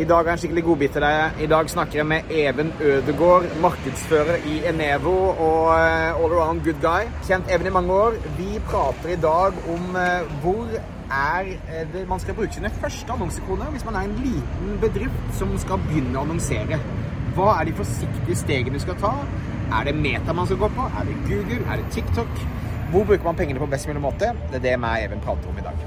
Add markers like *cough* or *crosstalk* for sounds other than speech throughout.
I dag er en skikkelig godbit til deg. I dag snakker jeg med Even Ødegård, markedsfører i Enevo og uh, all around good guy. Kjent Even i mange år. Vi prater i dag om uh, hvor er det man skal bruke sine første annonsekroner hvis man er en liten bedrift som skal begynne å annonsere. Hva er de forsiktige stegene du skal ta? Er det Meta man skal gå på? Er det Google? Er det TikTok? Hvor bruker man pengene på best mulig måte? Det er det meg og Even prater om i dag.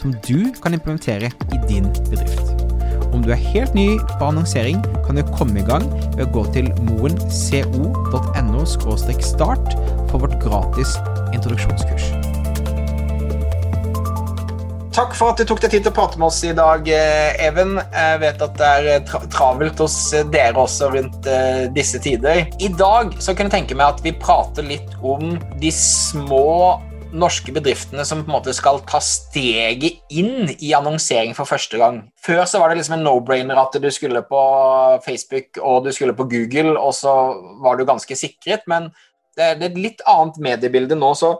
som du kan implementere i din bedrift. Om du er helt ny på annonsering, kan du komme i gang ved å gå til moenco.no start for vårt gratis introduksjonskurs. Takk for at du tok deg tid til å prate med oss i dag, Even. Jeg vet at det er tra travelt hos dere også rundt disse tider. I dag så kunne jeg tenke meg at vi prater litt om de små norske bedriftene som på en måte skal ta steget inn i annonsering for første gang. Før så var det liksom en no-brainer at du skulle på Facebook og du skulle på Google, og så var du ganske sikret, men det er et litt annet mediebilde nå, så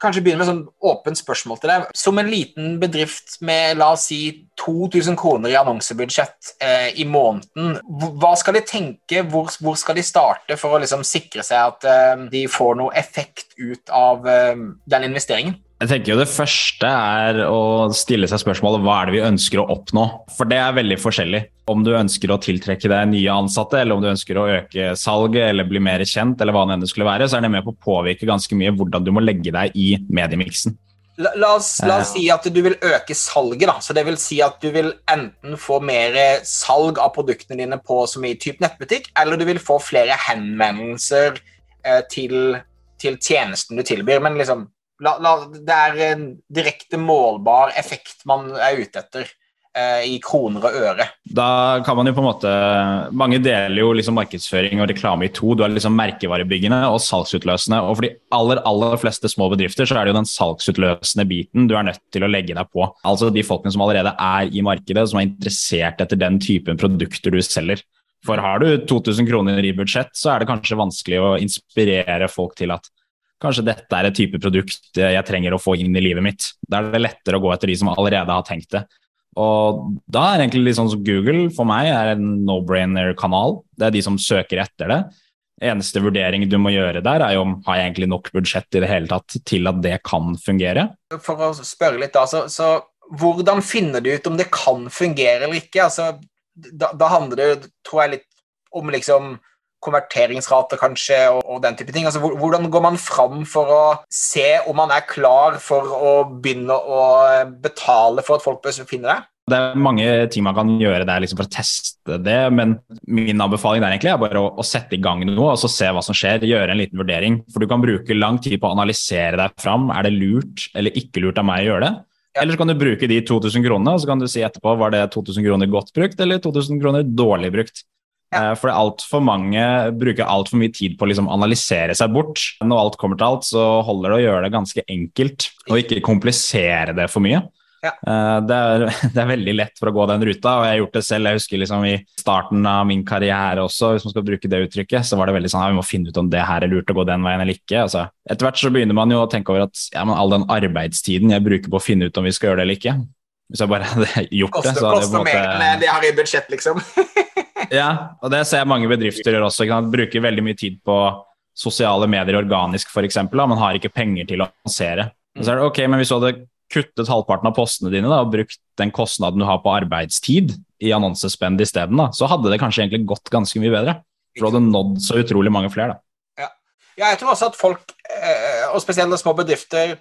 kanskje begynne med sånn åpent spørsmål til deg. Som en liten bedrift med la oss si 2000 kroner i annonsebudsjett eh, i måneden, hva skal de tenke, hvor, hvor, skal de starte for å liksom sikre seg at eh, de får noe effekt ut av eh, den investeringen? Jeg tenker jo Det første er å stille seg spørsmålet hva er det vi ønsker å oppnå. For det er veldig forskjellig. Om du ønsker å tiltrekke deg nye ansatte, eller om du ønsker å øke salget eller bli mer kjent, eller hva det enn skulle være, så er det med på å påvirke ganske mye hvordan du må legge deg i mediemiksen. La, la, oss, la, oss, si at du vil øke salget. da, så det vil si at Du vil enten få mer salg av produktene dine på som i type nettbutikk, eller du vil få flere henvendelser eh, til, til tjenesten du tilbyr. Men liksom, La, la, det er en direkte målbar effekt man er ute etter eh, i kroner og øre. Da kan man jo på en måte Mange deler jo liksom markedsføring og reklame i to. Du har liksom merkevarebyggende og salgsutløsende. Og for de aller, aller fleste små bedrifter så er det jo den salgsutløsende biten du er nødt til å legge deg på. Altså de folkene som allerede er i markedet, som er interessert etter den typen produkter du selger. For har du 2000 kroner i budsjett, så er det kanskje vanskelig å inspirere folk til at kanskje dette er et type produkt jeg trenger å få inn i livet mitt. Da er det lettere å gå etter de som allerede har tenkt det. Og da er egentlig litt sånn som Google for meg er en no-brainer-kanal. Det er de som søker etter det. Eneste vurdering du må gjøre der, er jo om har jeg egentlig nok budsjett i det hele tatt til at det kan fungere. For å spørre litt, da, så, så hvordan finner du ut om det kan fungere eller ikke? Altså, da, da handler det, tror jeg, litt om liksom konverteringsrate kanskje, og, og, den type ting. Altså, hvordan går man fram for å se om man er klar for å begynne å betale for at folk finner det? Det er mange ting man kan gjøre der liksom for å teste det, men min anbefaling er egentlig bare å, å, sette i gang noe og så se hva som skjer. Gjøre en liten vurdering. For du kan bruke lang tid på å analysere deg fram. Er det lurt eller ikke lurt av meg å gjøre det? Ja. Eller så kan du bruke de 2000 kronene og så kan du si etterpå var det 2000 kroner godt brukt eller 2000 kroner dårlig brukt. Ja. Eh, for altfor mange bruker altfor mye tid på å liksom analysere seg bort. Når alt kommer til alt, så holder det å gjøre det ganske enkelt, og ikke komplisere det for mye. Ja. Eh, det, er, *laughs* det, er, veldig lett for å gå den ruta, og jeg har gjort det selv. Jeg husker liksom i starten av min karriere også, hvis man skal bruke det uttrykket, så var det veldig sånn at vi må finne ut om det her er lurt å gå den veien eller ikke. Altså, etter hvert så begynner man jo å tenke over at ja, men all den arbeidstiden jeg bruker på å finne ut om vi skal gjøre det eller ikke Hvis jeg bare hadde *laughs* gjort koster, det, så hadde jeg på en måte Koster mer enn det jeg har i budsjett, liksom. *laughs* *laughs* ja, og det ser jeg mange bedrifter gjør også. Kan bruke veldig mye tid på sosiale medier organisk, f.eks. Man har ikke penger til å annonsere. Så er det ok, men Hvis du hadde kuttet halvparten av postene dine da, og brukt den kostnaden du har på arbeidstid i annonsespend isteden, så hadde det kanskje egentlig gått ganske mye bedre. For du hadde nådd så utrolig mange flere. Da. Ja. ja, jeg tror også at folk, eh, og spesielt små bedrifter,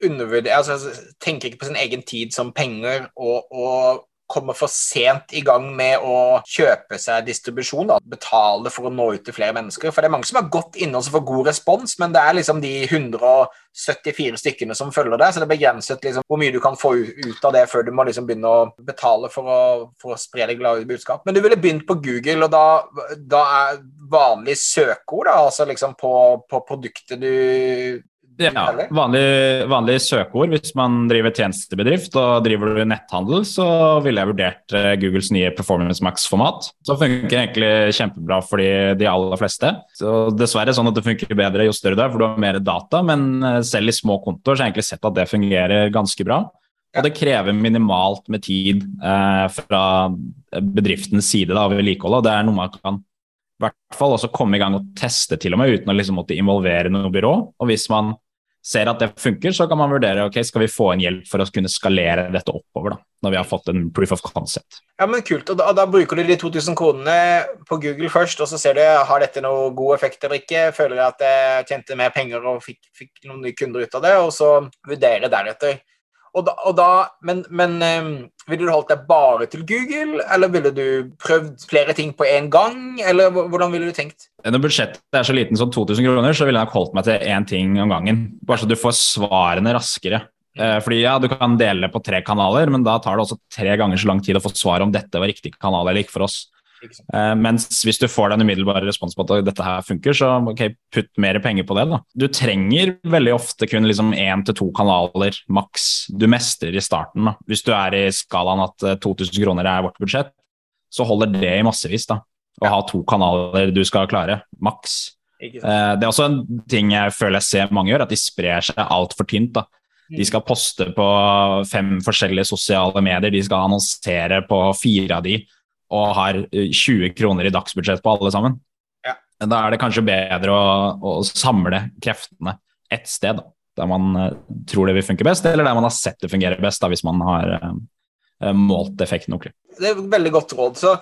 altså, tenker ikke på sin egen tid som penger, og, og kommer for sent i gang med å kjøpe seg distribusjon. Da. Betale for å nå ut til flere mennesker. For det er mange som har gått inne og får god respons, men det er liksom de 174 stykkene som følger deg, så det er begrenset liksom, hvor mye du kan få ut av det før du må liksom begynne å betale for å, for å spre det glade budskap. Men du ville begynt på Google, og da, da er vanlig søkeord, da, altså liksom på, på produktet du ja, vanlig, vanlig, søkeord. Hvis man driver tjenestebedrift og driver du netthandel, så ville jeg vurdert eh, Googles nye Performance Max-format. Så funker egentlig kjempebra for de aller fleste. Så Dessverre sånn at det funker bedre jo større du er, for du har mer data. Men eh, selv i små kontoer så har jeg egentlig sett at det fungerer ganske bra. Og det krever minimalt med tid eh, fra bedriftens side da, vedlikeholdet. Det er noe man kan i hvert fall også komme i gang og teste til og med uten å liksom måtte involvere noe byrå. Og hvis man ser at det funker, så kan man vurdere ok, skal vi få en hjelp for å kunne skalere dette oppover. da, Når vi har fått en proof of concept. Ja, men Kult. og Da, da bruker du de 2000 kronene på Google først, og så ser du har dette noe god effekt eller ikke. Føler jeg at jeg tjente mer penger og fikk, fikk noen nye kunder ut av det, og så vurdere deretter. Og da, og da, men, men um, ville du holdt deg bare til Google, eller ville du prøvd flere ting på en gang? Eller hvordan ville du tenkt? Når budsjettet er så liten som 2000 kroner, så ville jeg nok holdt meg til én ting om gangen. Bare så du får svarene raskere. Eh, fordi ja, Du kan dele på tre kanaler, men da tar det også tre ganger så lang tid å få svar om dette var riktig kanal eller ikke for oss. Uh, mens hvis du får den umiddelbare respons på at dette her funker, så ok, putt mer penger på det. da. Du trenger veldig ofte kun liksom én til to kanaler maks du mestrer i starten. da. Hvis du er i skalaen at 2000 eh, kroner er vårt budsjett, så holder det i massevis. da. Å ha to kanaler du skal klare, maks. Uh, det er også en ting jeg føler jeg ser mange gjør, at de sprer seg altfor tynt. da. De skal poste på fem forskjellige sosiale medier, de skal annonsere på fire av de og har 20 eh, kroner i dagsbudsjett på alle sammen. Ja. Da er det kanskje bedre å, å samle kreftene ett sted, da, der man uh, tror det vil funke best, eller der man har sett det fungere best, da, hvis man har uh, målt effekten ordentlig. Det er et veldig godt råd. så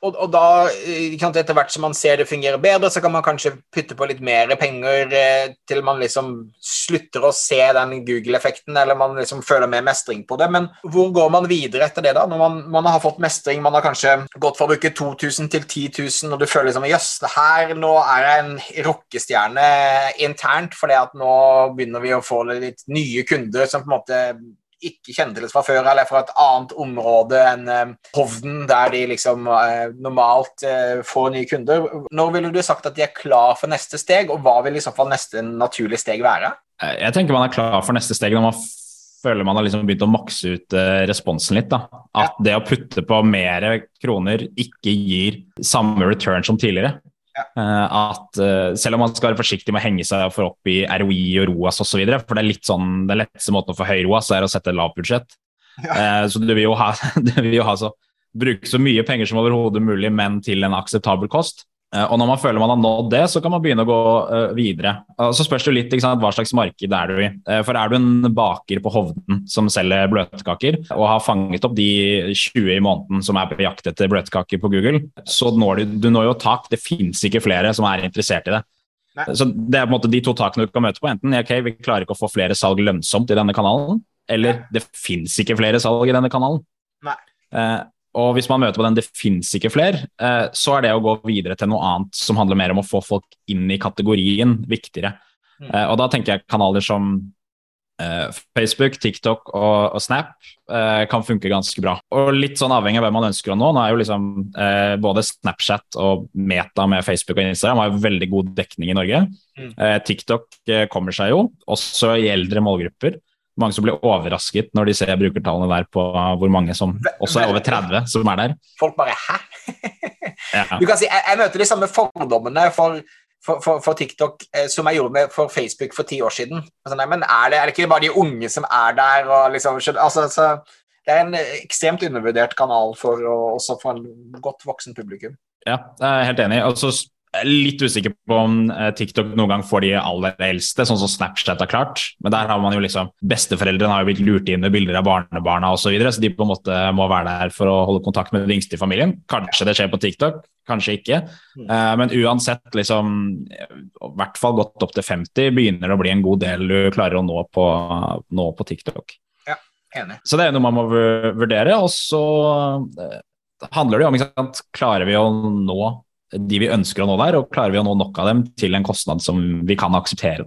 og, og, da, etter hvert som man ser det fungerer bedre, så kan man kanskje putte på litt mer penger eh, til man liksom slutter å se den Google-effekten, eller man liksom føler mer mestring på det. Men hvor går man videre etter det, da? Når man, man har fått mestring, man har kanskje gått fra å bruke 2000 til 10 000, og du føler liksom jøss, her nå er jeg en rockestjerne internt, fordi at nå begynner vi å få litt nye kunder som på en måte ikke kjenner til fra før, eller fra et annet område enn eh, Hovden, der de liksom eh, normalt eh, får nye kunder. Når ville du sagt at de er klar for neste steg, og hva vil i så fall neste naturlige steg være? Jeg tenker man er klar for neste steg når man føler man har liksom begynt å makse ut responsen litt. Da. At det å putte på mer kroner ikke gir samme return som tidligere. Uh, at uh, Selv om man skal være forsiktig med å henge seg for opp i ROI og ROAS osv., for det er litt sånn, den letteste måten å få høy ROAS er å sette lavt budsjett. Ja. Uh, så du vil jo ha, *laughs* vil jo ha så, bruke så mye penger som overhodet mulig, men til en akseptabel kost. Eh, og når man føler man har nådd det, så kan man begynne å gå uh, videre. Og så spørs det litt sant, hva slags marked er du i. Uh, for er du en baker på Hovden som selger bløtkaker, og har fanget opp de 20 i måneden som er på jakt etter bløtkaker på Google, så når du, du når jo tak. Det fins ikke flere som er interessert i det. Nei. Så Det er på en måte de to takene du kan møte på. Enten ok, vi klarer ikke å få flere salg lønnsomt i denne kanalen, eller det fins ikke flere salg i denne kanalen. Nei. Og hvis man møter på den 'det fins ikke flere', eh, så er det å gå videre til noe annet som handler mer om å få folk inn i kategorien, viktigere. Mm. Eh, og da tenker jeg kanaler som eh, Facebook, TikTok og, og Snap kan funke ganske bra. Og litt sånn avhengig av hvem man ønsker å nå. Nå er jo liksom både Snapchat og Meta med Facebook og Instagram har jo veldig god dekning i Norge. Mm. TikTok kommer seg jo, også i eldre målgrupper mange som blir overrasket når de ser brukertallene der på hvor mange som også er over 30 som er der. Folk bare 'hæ?' *laughs* ja. Du kan si, jeg, jeg, møter de samme fordommene for, for, for, for TikTok eh, som jeg gjorde med for Facebook for ti år siden. Altså, nei, men er det, er det, ikke bare de unge som er der? Og liksom, altså, altså, det er en ekstremt undervurdert kanal for, også for en godt voksen publikum. Ja, jeg er helt enig. Altså, jeg er litt usikker på om eh, TikTok noen gang får de aller eldste, sånn som Snapchat har klart. Men der har man jo liksom Besteforeldrene har jo blitt lurt inn med bilder av barnebarna osv., så, videre, så de på en måte må være der for å holde kontakt med den yngste i familien. Kanskje det skjer på TikTok, kanskje ikke. Mm. Uh, men uansett, liksom i hvert fall gått opp til 50 begynner det å bli en god del du klarer å nå på, nå på TikTok. Ja. Enig. Så det er noe man må vurdere. Og så eh, handler det jo om ikke sant? Klarer vi å nå de vi ønsker å nå der, og klarer vi å nå nok av dem til en kostnad som vi kan akseptere.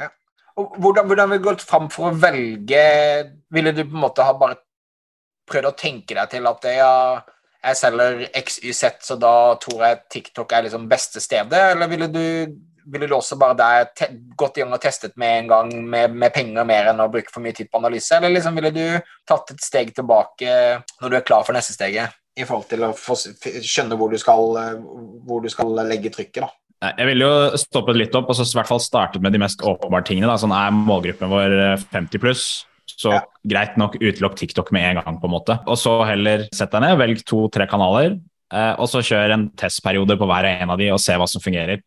Ja. Hvordan, hvordan vi du gått fram for å velge Ville du på en måte ha bare prøvd å tenke deg til at ja, jeg selger XYZ, så da tror jeg TikTok er liksom beste stedet, eller ville du, ville du også bare der gått i gang og testet med en gang med, med penger mer enn å bruke for mye tid på analyse, eller liksom ville du tatt et steg tilbake når du er klar for neste steget, i forhold til å skjønne hvor du skal, hvor du skal legge trykket, da? Jeg ville jo stoppet litt opp og så i hvert fall startet med de mest åpenbare tingene. Da. Sånn er målgruppen vår eh, 50 pluss, så Ja. greit nok utelukk TikTok med en gang. på en måte. Og så heller sett deg ned, velg to-tre kanaler, eh, og så kjør en testperiode på hver en av de og se hva som fungerer.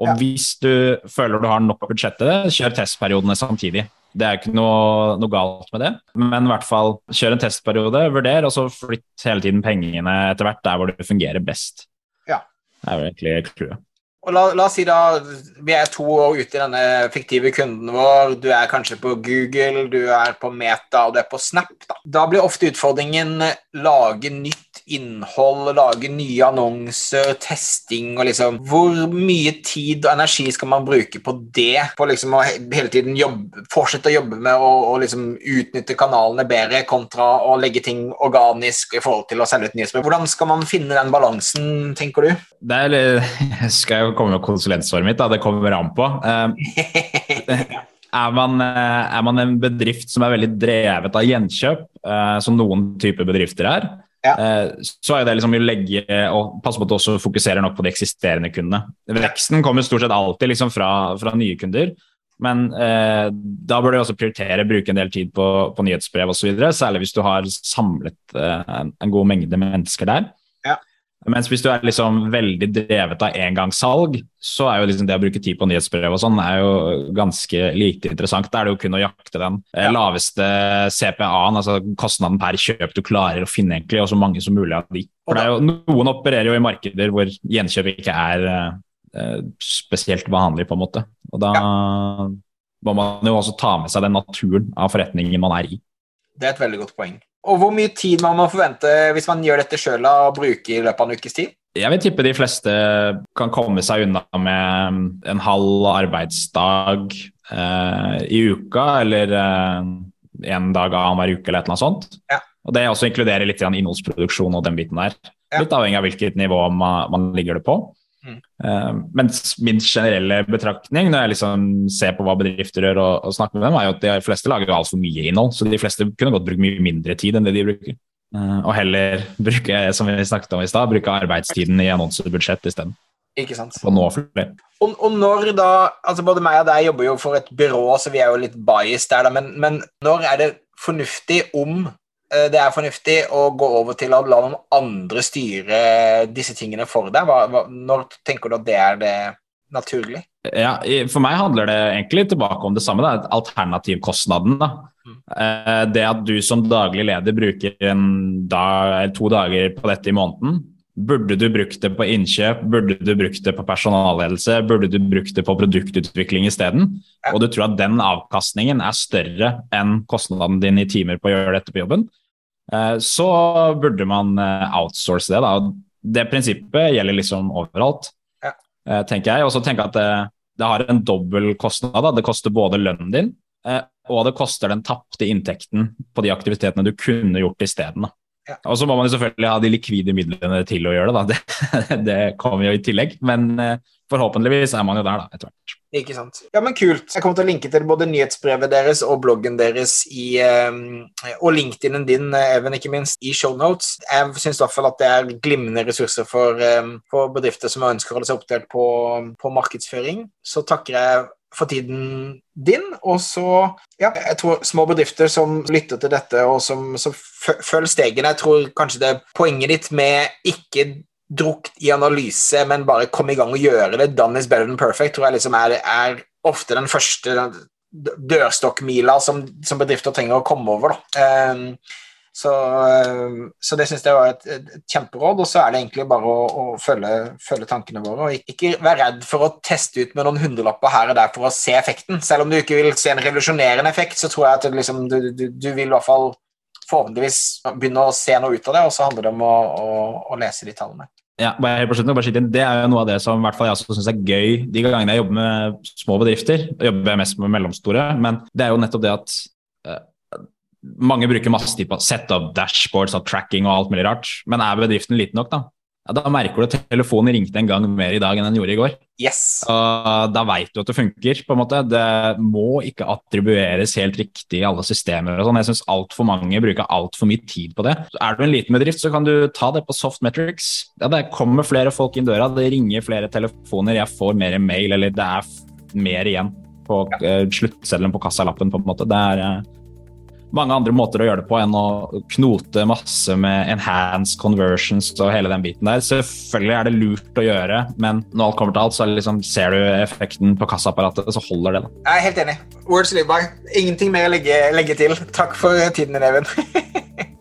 Og Ja. hvis du føler du har nok budsjett til det, kjør testperiodene samtidig. Det er ikke noe, noe galt med det, men i hvert fall kjør en testperiode, vurder, og så flytt hele tiden pengene etter hvert der hvor det fungerer best. Ja. Det er jo egentlig clouet. Og la, la oss si da, vi er to år ute i denne fiktive kunden vår. Du er kanskje på Google, du er på Meta og du er på Snap. Da, da blir ofte utfordringen lage nytt innhold, lage nye annonser, testing og liksom Hvor mye tid og energi skal man bruke på det? På liksom å hele tiden jobbe, fortsette å jobbe med å, å liksom utnytte kanalene bedre kontra å legge ting organisk i forhold til å selge ut nyhetsbrev. Hvordan skal man finne den balansen, tenker du? Det er, litt- skal jo komme med konsulentsvaret mitt, da. det kommer an på. Eh, *laughs* Er man, eh, er man en bedrift som er veldig drevet av gjenkjøp, eh, som noen typer bedrifter er, Ja. eh, så er det liksom å legge og passe på at du også fokuserer nok på de eksisterende kundene. Veksten kommer stort sett alltid liksom fra, fra nye kunder, men eh, da bør du også prioritere bruke en del tid på, på nyhetsbrev osv., særlig hvis du har samlet eh, en, en god mengde mennesker der. Ja. Mens hvis du er liksom veldig drevet av engangssalg, så er jo liksom det å bruke tid på nyhetsbrev og sånn er jo ganske lite interessant. Da er det jo kun å jakte den eh, Ja. laveste CPA-en, altså kostnaden per kjøp du klarer å finne, egentlig, og så mange som mulig av de. For det er jo, Noen opererer jo i markeder hvor gjenkjøp ikke er eh, spesielt vanlig, på en måte. Og da må man jo også ta med seg den naturen av forretningen man er i. Det er et veldig godt poeng. Og hvor mye tid man må forvente hvis man gjør dette sjøl og bruker i løpet av en ukes tid? Jeg vil tippe de fleste kan komme seg unna med en halv arbeidsdag eh, i uka, eller eh, en dag annenhver uke, eller et eller annet sånt. Ja. Og Det også inkluderer litt innholdsproduksjon og den biten der. Ja. Litt avhengig av hvilket nivå man, man ligger det på. Mm. Eh, mens min generelle betraktning når jeg liksom ser på hva bedrifter gjør og, og snakker med dem, er jo at de fleste lager altfor mye innhold. Så de fleste kunne godt bruke mye mindre tid enn det de bruker. Eh, og heller *laughs* bruke som vi snakket om i sted, bruke arbeidstiden i annonsebudsjett isteden. Ikke sant? Og nå. Og, og når da altså Både meg og deg jobber jo for et byrå, så vi er jo litt biased der, da, men, men når er det fornuftig om det er fornuftig å gå over til å la noen andre styre disse tingene for deg? Hva, hva, når tenker du at det er det naturlig? Ja, For meg handler det egentlig tilbake om det samme. Da. Alternativkostnaden. Da. Mm. Eh, Det at du som daglig leder bruker dag, to dager på dette i måneden. Burde du brukt det på innkjøp, burde du brukt det på personalledelse, burde du brukt det på produktutvikling isteden? Og du tror at den avkastningen er større enn kostnaden din i timer på å gjøre dette på jobben, eh, så burde man eh, outsource det. Da. Det prinsippet gjelder liksom overalt eh, tenker jeg. Og så tenker jeg at det, det har en dobbel kostnad. Da. Det koster både lønnen din, og det koster den tapte inntekten på de aktivitetene du kunne gjort isteden. Og så må man jo selvfølgelig ha de likvide midlene til å gjøre det. Da. *laughs* Det, det kommer jo i tillegg, men eh, forhåpentligvis er man jo der da, etter hvert. Ikke sant. Ja, men kult. Jeg kommer til å linke til både nyhetsbrevet deres og bloggen deres i, og LinkedIn-en din, eh, Even, ikke minst, i shownotes. Jeg syns i hvert fall at det er glimrende ressurser for, eh, for bedrifter som ønsker å holde seg oppdelt på, på markedsføring. Så takker jeg for tiden din, og så ja, jeg tror små bedrifter som lytter til dette og som, som følger stegene, jeg tror kanskje det er poenget ditt med ikke drukt i analyse, men bare komme i gang og gjøre det. Done is better than perfect tror jeg liksom er, er ofte den første dørstokkmila som, som bedrifter trenger å komme over. Da. Um, så, um, så det syns jeg var et, et, kjemperåd. Og så er det egentlig bare å, å følge, følge tankene våre. Og ikke være redd for å teste ut med noen hundrelapper her og der for å se effekten. Selv om du ikke vil se en revolusjonerende effekt, så tror jeg at det liksom, du, du, du vil i hvert fall forhåpentligvis begynne å se noe ut av det, og så handler det om å, å, å lese de tallene. Ja, bare helt på slutten, bare Det er jo noe av det som hvert fall jeg også syns er gøy de gangene jeg jobber med små bedrifter. Jeg jobber mest med mellomstore, men det er jo nettopp det at uh, mange bruker masse tid på setup, dashboards og tracking og alt mulig rart. Men er bedriften liten nok, da? ja, da merker du at telefonen ringte en gang mer i dag enn den gjorde i går. Yes. Og da veit du at det funker. på en måte. Det må ikke attribueres helt riktig i alle systemer. og sånn. Jeg syns altfor mange bruker altfor mye tid på det. Så er du en liten bedrift, så kan du ta det på soft metrics. Ja, det kommer flere folk inn døra, det ringer flere telefoner, jeg får mer mail, eller det er mer igjen på ja. Eh, sluttseddelen på kassalappen. på en måte. Det er eh, mange andre måter å gjøre det på enn å knote masse med enhanced conversions og hele den biten der. Selvfølgelig er det lurt å gjøre, men når alt kommer til alt, så liksom ser du effekten på kassaapparatet, så holder det. da. Jeg er helt enig. Words live by. Ingenting mer å legge, legge til. Takk for tiden din, Even. *laughs*